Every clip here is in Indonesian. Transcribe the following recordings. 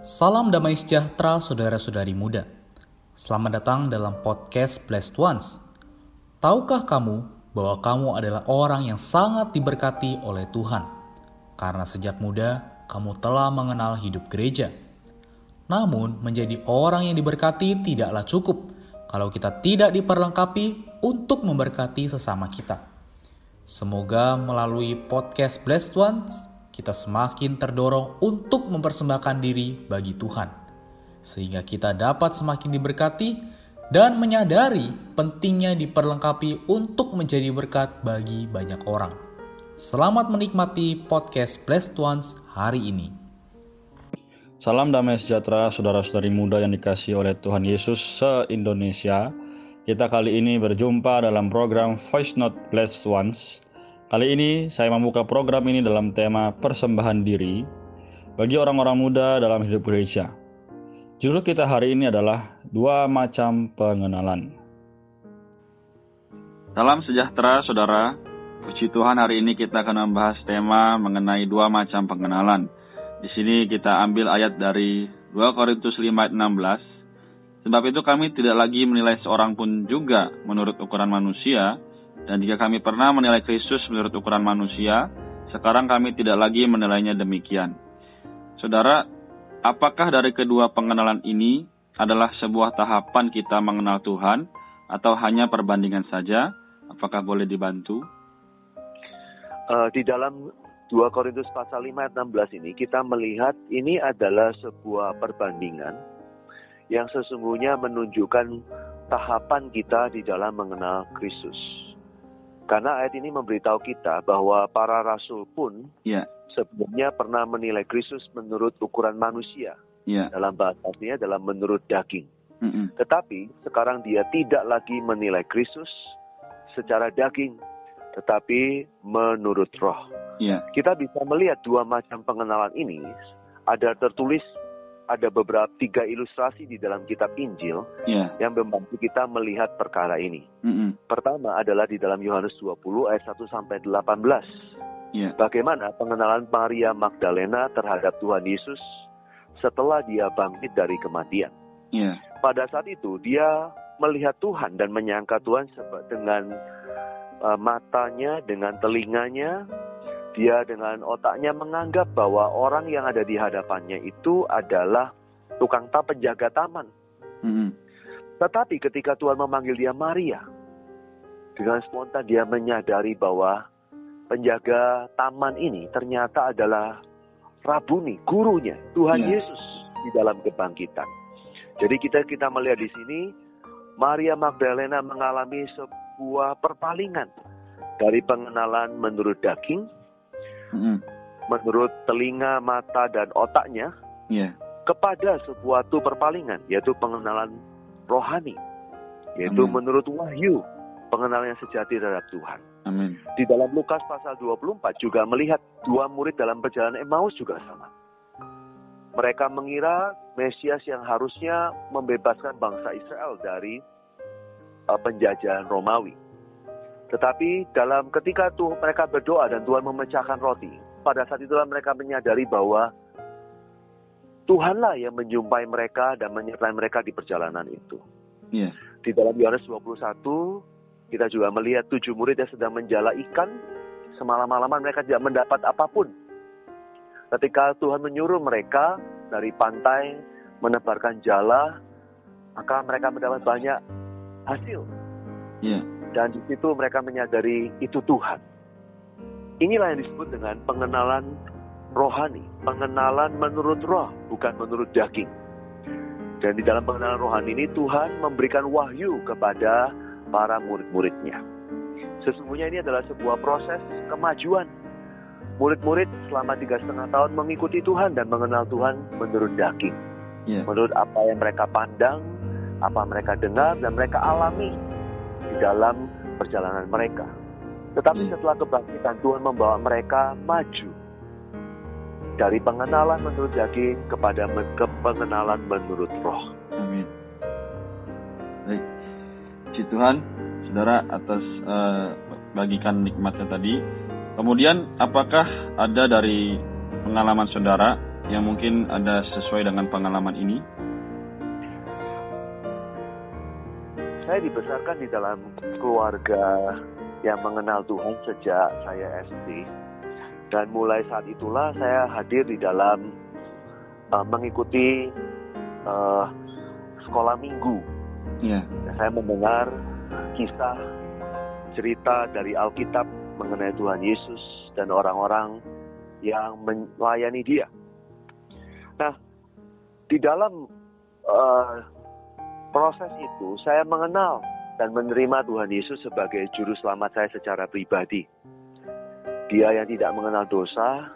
Salam damai sejahtera saudara-saudari muda. Selamat datang dalam podcast Blessed Ones. Tahukah kamu bahwa kamu adalah orang yang sangat diberkati oleh Tuhan? Karena sejak muda kamu telah mengenal hidup gereja. Namun, menjadi orang yang diberkati tidaklah cukup kalau kita tidak diperlengkapi untuk memberkati sesama kita. Semoga melalui podcast Blessed Ones kita semakin terdorong untuk mempersembahkan diri bagi Tuhan, sehingga kita dapat semakin diberkati dan menyadari pentingnya diperlengkapi untuk menjadi berkat bagi banyak orang. Selamat menikmati podcast Blessed Ones hari ini. Salam damai sejahtera saudara-saudari muda yang dikasih oleh Tuhan Yesus se-Indonesia. Kita kali ini berjumpa dalam program Voice Note Blessed Ones Kali ini saya membuka program ini dalam tema persembahan diri bagi orang-orang muda dalam hidup gereja. Judul kita hari ini adalah dua macam pengenalan. Salam sejahtera saudara. Puji Tuhan hari ini kita akan membahas tema mengenai dua macam pengenalan. Di sini kita ambil ayat dari 2 Korintus 5 ayat 16. Sebab itu kami tidak lagi menilai seorang pun juga menurut ukuran manusia, dan jika kami pernah menilai Kristus menurut ukuran manusia, sekarang kami tidak lagi menilainya demikian. Saudara, apakah dari kedua pengenalan ini adalah sebuah tahapan kita mengenal Tuhan atau hanya perbandingan saja? Apakah boleh dibantu? Uh, di dalam 2 Korintus pasal 5 ayat 16 ini kita melihat ini adalah sebuah perbandingan yang sesungguhnya menunjukkan tahapan kita di dalam mengenal Kristus. Karena ayat ini memberitahu kita bahwa para rasul pun yeah. sebelumnya pernah menilai Kristus menurut ukuran manusia. Yeah. Dalam bahasa dalam menurut daging. Mm -hmm. Tetapi sekarang dia tidak lagi menilai Kristus secara daging, tetapi menurut roh. Yeah. Kita bisa melihat dua macam pengenalan ini. Ada tertulis ada beberapa tiga ilustrasi di dalam kitab Injil yeah. yang membantu kita melihat perkara ini. Mm -hmm. Pertama adalah di dalam Yohanes 20 ayat 1 sampai 18. Yeah. Bagaimana pengenalan Maria Magdalena terhadap Tuhan Yesus setelah dia bangkit dari kematian. Yeah. Pada saat itu dia melihat Tuhan dan menyangka Tuhan dengan uh, matanya, dengan telinganya, dia dengan otaknya menganggap bahwa orang yang ada di hadapannya itu adalah tukang tak penjaga taman. Mm-hmm. Tetapi ketika Tuhan memanggil dia Maria, dengan spontan dia menyadari bahwa penjaga taman ini ternyata adalah Rabuni, gurunya, Tuhan yeah. Yesus di dalam kebangkitan. Jadi kita kita melihat di sini Maria Magdalena mengalami sebuah perpalingan dari pengenalan menurut daging hmm. menurut telinga, mata, dan otaknya yeah. kepada sesuatu perpalingan, yaitu pengenalan rohani, yaitu Amen. menurut wahyu, pengenalan yang sejati terhadap Tuhan. Amin. Di dalam Lukas pasal 24 juga melihat dua murid dalam perjalanan Emmaus juga sama. Mereka mengira Mesias yang harusnya membebaskan bangsa Israel dari uh, penjajahan Romawi. Tetapi dalam ketika tuh mereka berdoa dan Tuhan memecahkan roti, pada saat itulah mereka menyadari bahwa Tuhanlah yang menjumpai mereka dan menyertai mereka di perjalanan itu. Yeah. Di dalam Yohanes 21, kita juga melihat tujuh murid yang sedang menjala ikan. Semalam-malaman mereka tidak mendapat apa pun. Ketika Tuhan menyuruh mereka dari pantai menebarkan jala, maka mereka mendapat banyak hasil. Yeah. Dan di situ mereka menyadari itu Tuhan. Inilah yang disebut dengan pengenalan rohani, pengenalan menurut roh, bukan menurut daging. Dan di dalam pengenalan rohani ini Tuhan memberikan wahyu kepada para murid-muridnya. Sesungguhnya ini adalah sebuah proses kemajuan. Murid-murid selama tiga setengah tahun mengikuti Tuhan dan mengenal Tuhan menurut daging. Yeah. Menurut apa yang mereka pandang, apa mereka dengar, dan mereka alami di dalam perjalanan mereka. Tetapi hmm. setelah kebangkitan Tuhan membawa mereka maju dari pengenalan menurut daging kepada ke pengenalan menurut roh. Amin. Baik. Puji Tuhan, saudara atas uh, bagikan nikmatnya tadi. Kemudian apakah ada dari pengalaman saudara yang mungkin ada sesuai dengan pengalaman ini? Saya dibesarkan di dalam keluarga yang mengenal Tuhan sejak saya SD. Dan mulai saat itulah saya hadir di dalam uh, mengikuti uh, sekolah minggu. Iya. Saya mendengar kisah cerita dari Alkitab mengenai Tuhan Yesus dan orang-orang yang melayani Dia. Nah, di dalam uh, proses itu saya mengenal dan menerima Tuhan Yesus sebagai juru selamat saya secara pribadi. Dia yang tidak mengenal dosa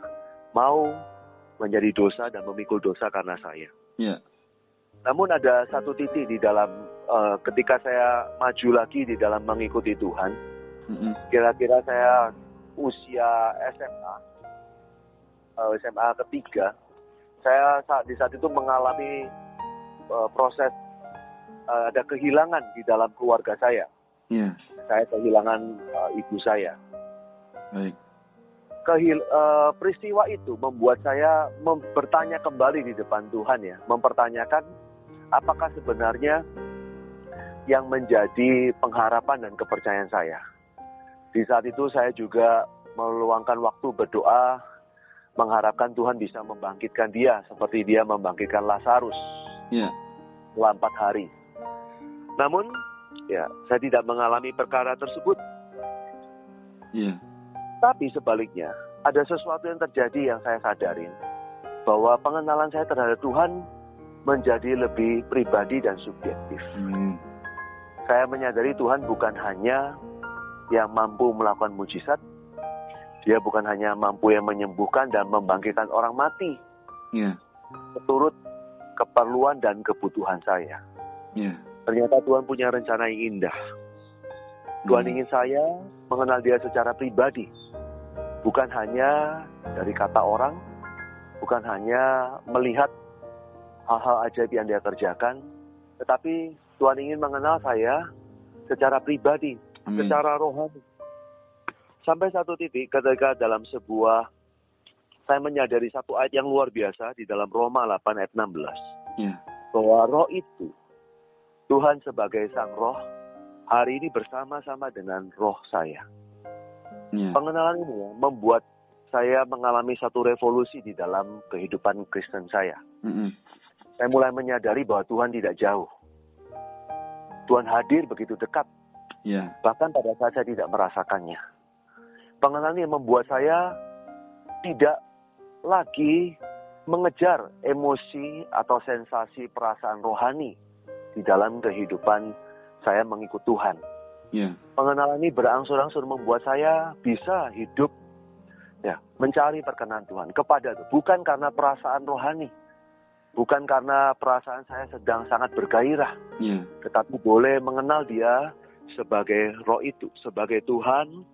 mau menjadi dosa dan memikul dosa karena saya. Iya. Namun ada satu titik di dalam uh, ketika saya maju lagi di dalam mengikuti Tuhan, kira-kira saya usia SMA, uh, SMA ketiga, saya saat di saat itu mengalami uh, proses uh, ada kehilangan di dalam keluarga saya. Iya. Saya kehilangan uh, ibu saya. Baik. Kehil, uh, peristiwa itu membuat saya mem- bertanya kembali di depan Tuhan ya, mempertanyakan apakah sebenarnya yang menjadi pengharapan dan kepercayaan saya. Di saat itu saya juga meluangkan waktu berdoa, mengharapkan Tuhan bisa membangkitkan dia seperti dia membangkitkan Lazarus Iya. selama empat hari. Namun, ya saya tidak mengalami perkara tersebut. Iya. Tapi sebaliknya, ada sesuatu yang terjadi yang saya sadarin bahwa pengenalan saya terhadap Tuhan menjadi lebih pribadi dan subjektif. Hmm. Saya menyadari Tuhan bukan hanya yang mampu melakukan mujizat, dia bukan hanya mampu yang menyembuhkan dan membangkitkan orang mati, Iya. menurut keperluan dan kebutuhan saya. Iya. Ternyata Tuhan punya rencana yang indah. Tuhan Hmm. ingin saya mengenal dia secara pribadi. Bukan hanya dari kata orang, bukan hanya melihat hal-hal ajaib yang dia kerjakan, tetapi Tuhan ingin mengenal saya secara pribadi, Amin. secara rohani. Sampai satu titik ketika dalam sebuah saya menyadari satu ayat yang luar biasa di dalam Roma 8 ayat 16 Iya. bahwa roh itu Tuhan sebagai sang roh hari ini bersama-sama dengan roh saya. Iya. Pengenalan ini ya, membuat saya mengalami satu revolusi di dalam kehidupan Kristen saya. Mm-mm. Saya mulai menyadari bahwa Tuhan tidak jauh. Tuhan hadir begitu dekat, Iya. bahkan pada saat saya tidak merasakannya. Pengenalan ini membuat saya tidak lagi mengejar emosi atau sensasi perasaan rohani di dalam kehidupan saya mengikut Tuhan. Iya. Pengenalan ini berangsur-angsur membuat saya bisa hidup ya, mencari perkenan Tuhan kepada Tuhan. Bukan karena perasaan rohani, bukan karena perasaan saya sedang sangat bergairah, Iya. tetapi boleh mengenal Dia sebagai Roh itu, sebagai Tuhan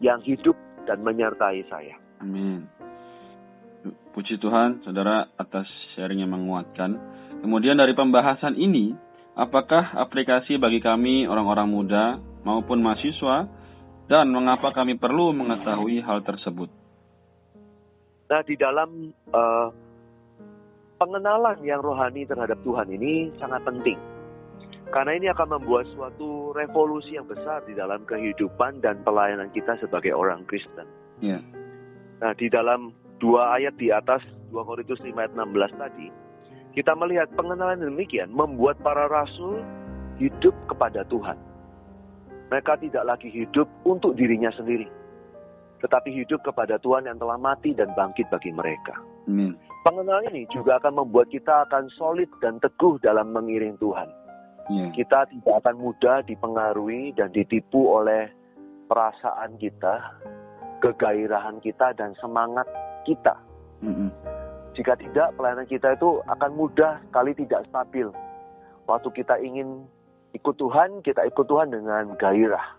yang hidup dan menyertai saya. Amin. Puji Tuhan, saudara, atas sharing yang menguatkan. Kemudian dari pembahasan ini, apakah aplikasi bagi kami orang-orang muda maupun mahasiswa dan mengapa kami perlu mengetahui hal tersebut? Nah, di dalam eh, pengenalan yang rohani terhadap Tuhan ini sangat penting. Karena ini akan membuat suatu revolusi yang besar di dalam kehidupan dan pelayanan kita sebagai orang Kristen. Iya. Nah, di dalam dua ayat di atas 2 Korintus 5 ayat 16 tadi, kita melihat pengenalan demikian membuat para rasul hidup kepada Tuhan. Mereka tidak lagi hidup untuk dirinya sendiri, tetapi hidup kepada Tuhan yang telah mati dan bangkit bagi mereka. Amin. Pengenalan ini juga akan membuat kita akan solid dan teguh dalam mengiring Tuhan. Iya. Kita tidak akan mudah dipengaruhi dan ditipu oleh perasaan kita, kegairahan kita, dan semangat kita. Mm-mm. Jika tidak, pelayanan kita itu akan mudah sekali tidak stabil. Waktu kita ingin ikut Tuhan, kita ikut Tuhan dengan gairah.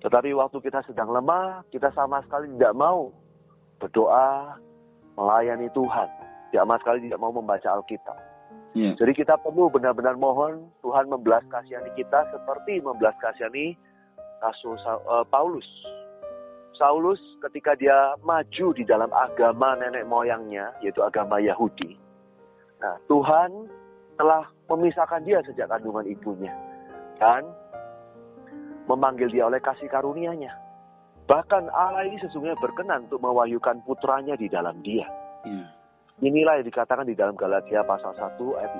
Tetapi waktu kita sedang lemah, kita sama sekali tidak mau berdoa, melayani Tuhan. Sama sekali tidak mau membaca Alkitab. Iya. Jadi kita perlu benar-benar mohon Tuhan membelas kasihani kita seperti membelas kasihani Rasul Sa- eh, Paulus. Saulus ketika dia maju di dalam agama nenek moyangnya, yaitu agama Yahudi. Nah, Tuhan telah memisahkan dia sejak kandungan ibunya. Dan memanggil dia oleh kasih karunia-Nya. Bahkan Allah ini sesungguhnya berkenan untuk mewahyukan putranya di dalam dia. Ya. Inilah yang dikatakan di dalam Galatia pasal 1 ayat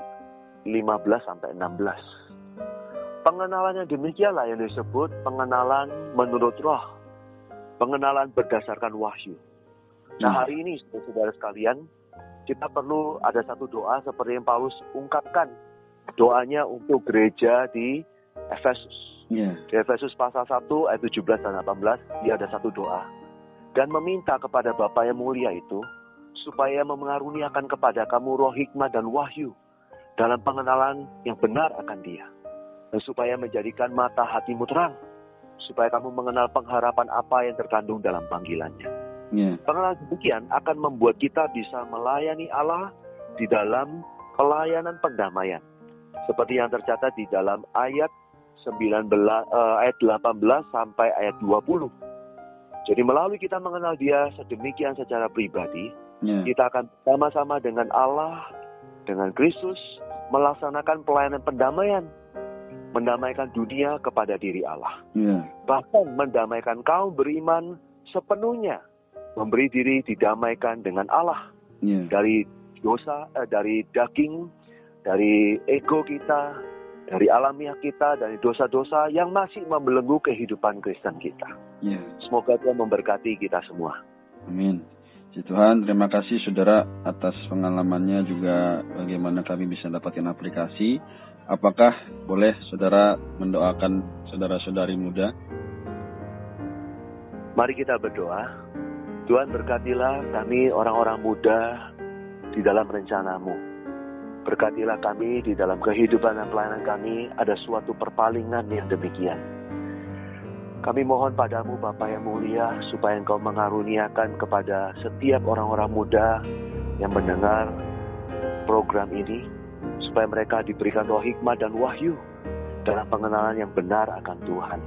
15 sampai 16. Pengenalan yang demikianlah yang disebut pengenalan menurut roh. Pengenalan berdasarkan wahyu. Nah hari ini saudara sekalian, kita perlu ada satu doa seperti yang Paulus ungkapkan. Doanya untuk gereja di Efesus. Ya. Di Efesus pasal 1 ayat 17 dan 18, dia ada satu doa. Dan meminta kepada Bapa yang mulia itu, supaya memengaruniakan kepada kamu roh hikmah dan wahyu dalam pengenalan yang benar akan dia. Dan supaya menjadikan mata hatimu terang, supaya kamu mengenal pengharapan apa yang terkandung dalam panggilannya. Ya. Pengenalan demikian akan membuat kita bisa melayani Allah di dalam pelayanan pendamaian. Seperti yang tercatat di dalam ayat 19 eh, ayat 18 sampai ayat 20. Jadi melalui kita mengenal dia sedemikian secara pribadi, Ya. kita akan sama-sama dengan Allah, dengan Kristus, melaksanakan pelayanan pendamaian. Mendamaikan dunia kepada diri Allah. Ya. Bahkan mendamaikan kaum beriman sepenuhnya. Memberi diri didamaikan dengan Allah. Ya. Dari dosa, eh, dari daging, dari ego kita, dari alamiah kita, dari dosa-dosa yang masih membelenggu kehidupan Kristen kita. Ya. Semoga Tuhan memberkati kita semua. Amin. Puji Tuhan, terima kasih saudara atas pengalamannya juga bagaimana kami bisa dapatkan aplikasi. Apakah boleh saudara mendoakan saudara-saudari muda? Mari kita berdoa. Tuhan berkatilah kami orang-orang muda di dalam rencanamu. Berkatilah kami di dalam kehidupan dan pelayanan kami ada suatu perpalingan yang demikian. Kami mohon padamu Bapa yang mulia supaya engkau mengaruniakan kepada setiap orang-orang muda yang mendengar program ini supaya mereka diberikan roh hikmah dan wahyu dalam pengenalan yang benar akan Tuhan.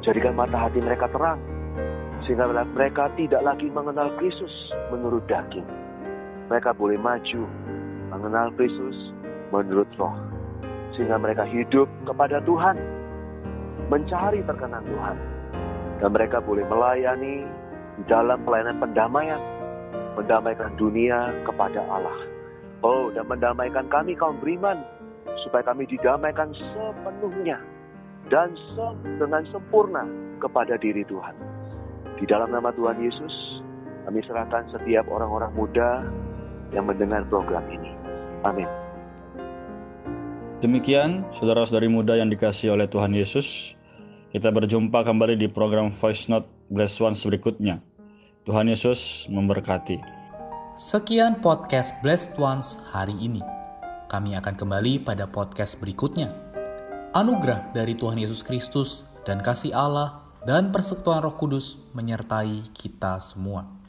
Jadikan mata hati mereka terang sehingga mereka tidak lagi mengenal Kristus menurut daging. Mereka boleh maju mengenal Kristus menurut roh. Sehingga mereka hidup kepada Tuhan, mencari perkenan Tuhan. Dan mereka boleh melayani di dalam pelayanan pendamaian, mendamaikan dunia kepada Allah. Oh, dan mendamaikan kami kaum beriman, supaya kami didamaikan sepenuhnya dan se- dengan sempurna kepada diri Tuhan. Di dalam nama Tuhan Yesus, kami serahkan setiap orang-orang muda yang mendengar program ini. Amin. Demikian, saudara-saudari muda yang dikasih oleh Tuhan Yesus, kita berjumpa kembali di program Voice Note Blessed Ones berikutnya. Tuhan Yesus memberkati. Sekian podcast Blessed Ones hari ini. Kami akan kembali pada podcast berikutnya. Anugerah dari Tuhan Yesus Kristus dan kasih Allah dan persekutuan Roh Kudus menyertai kita semua.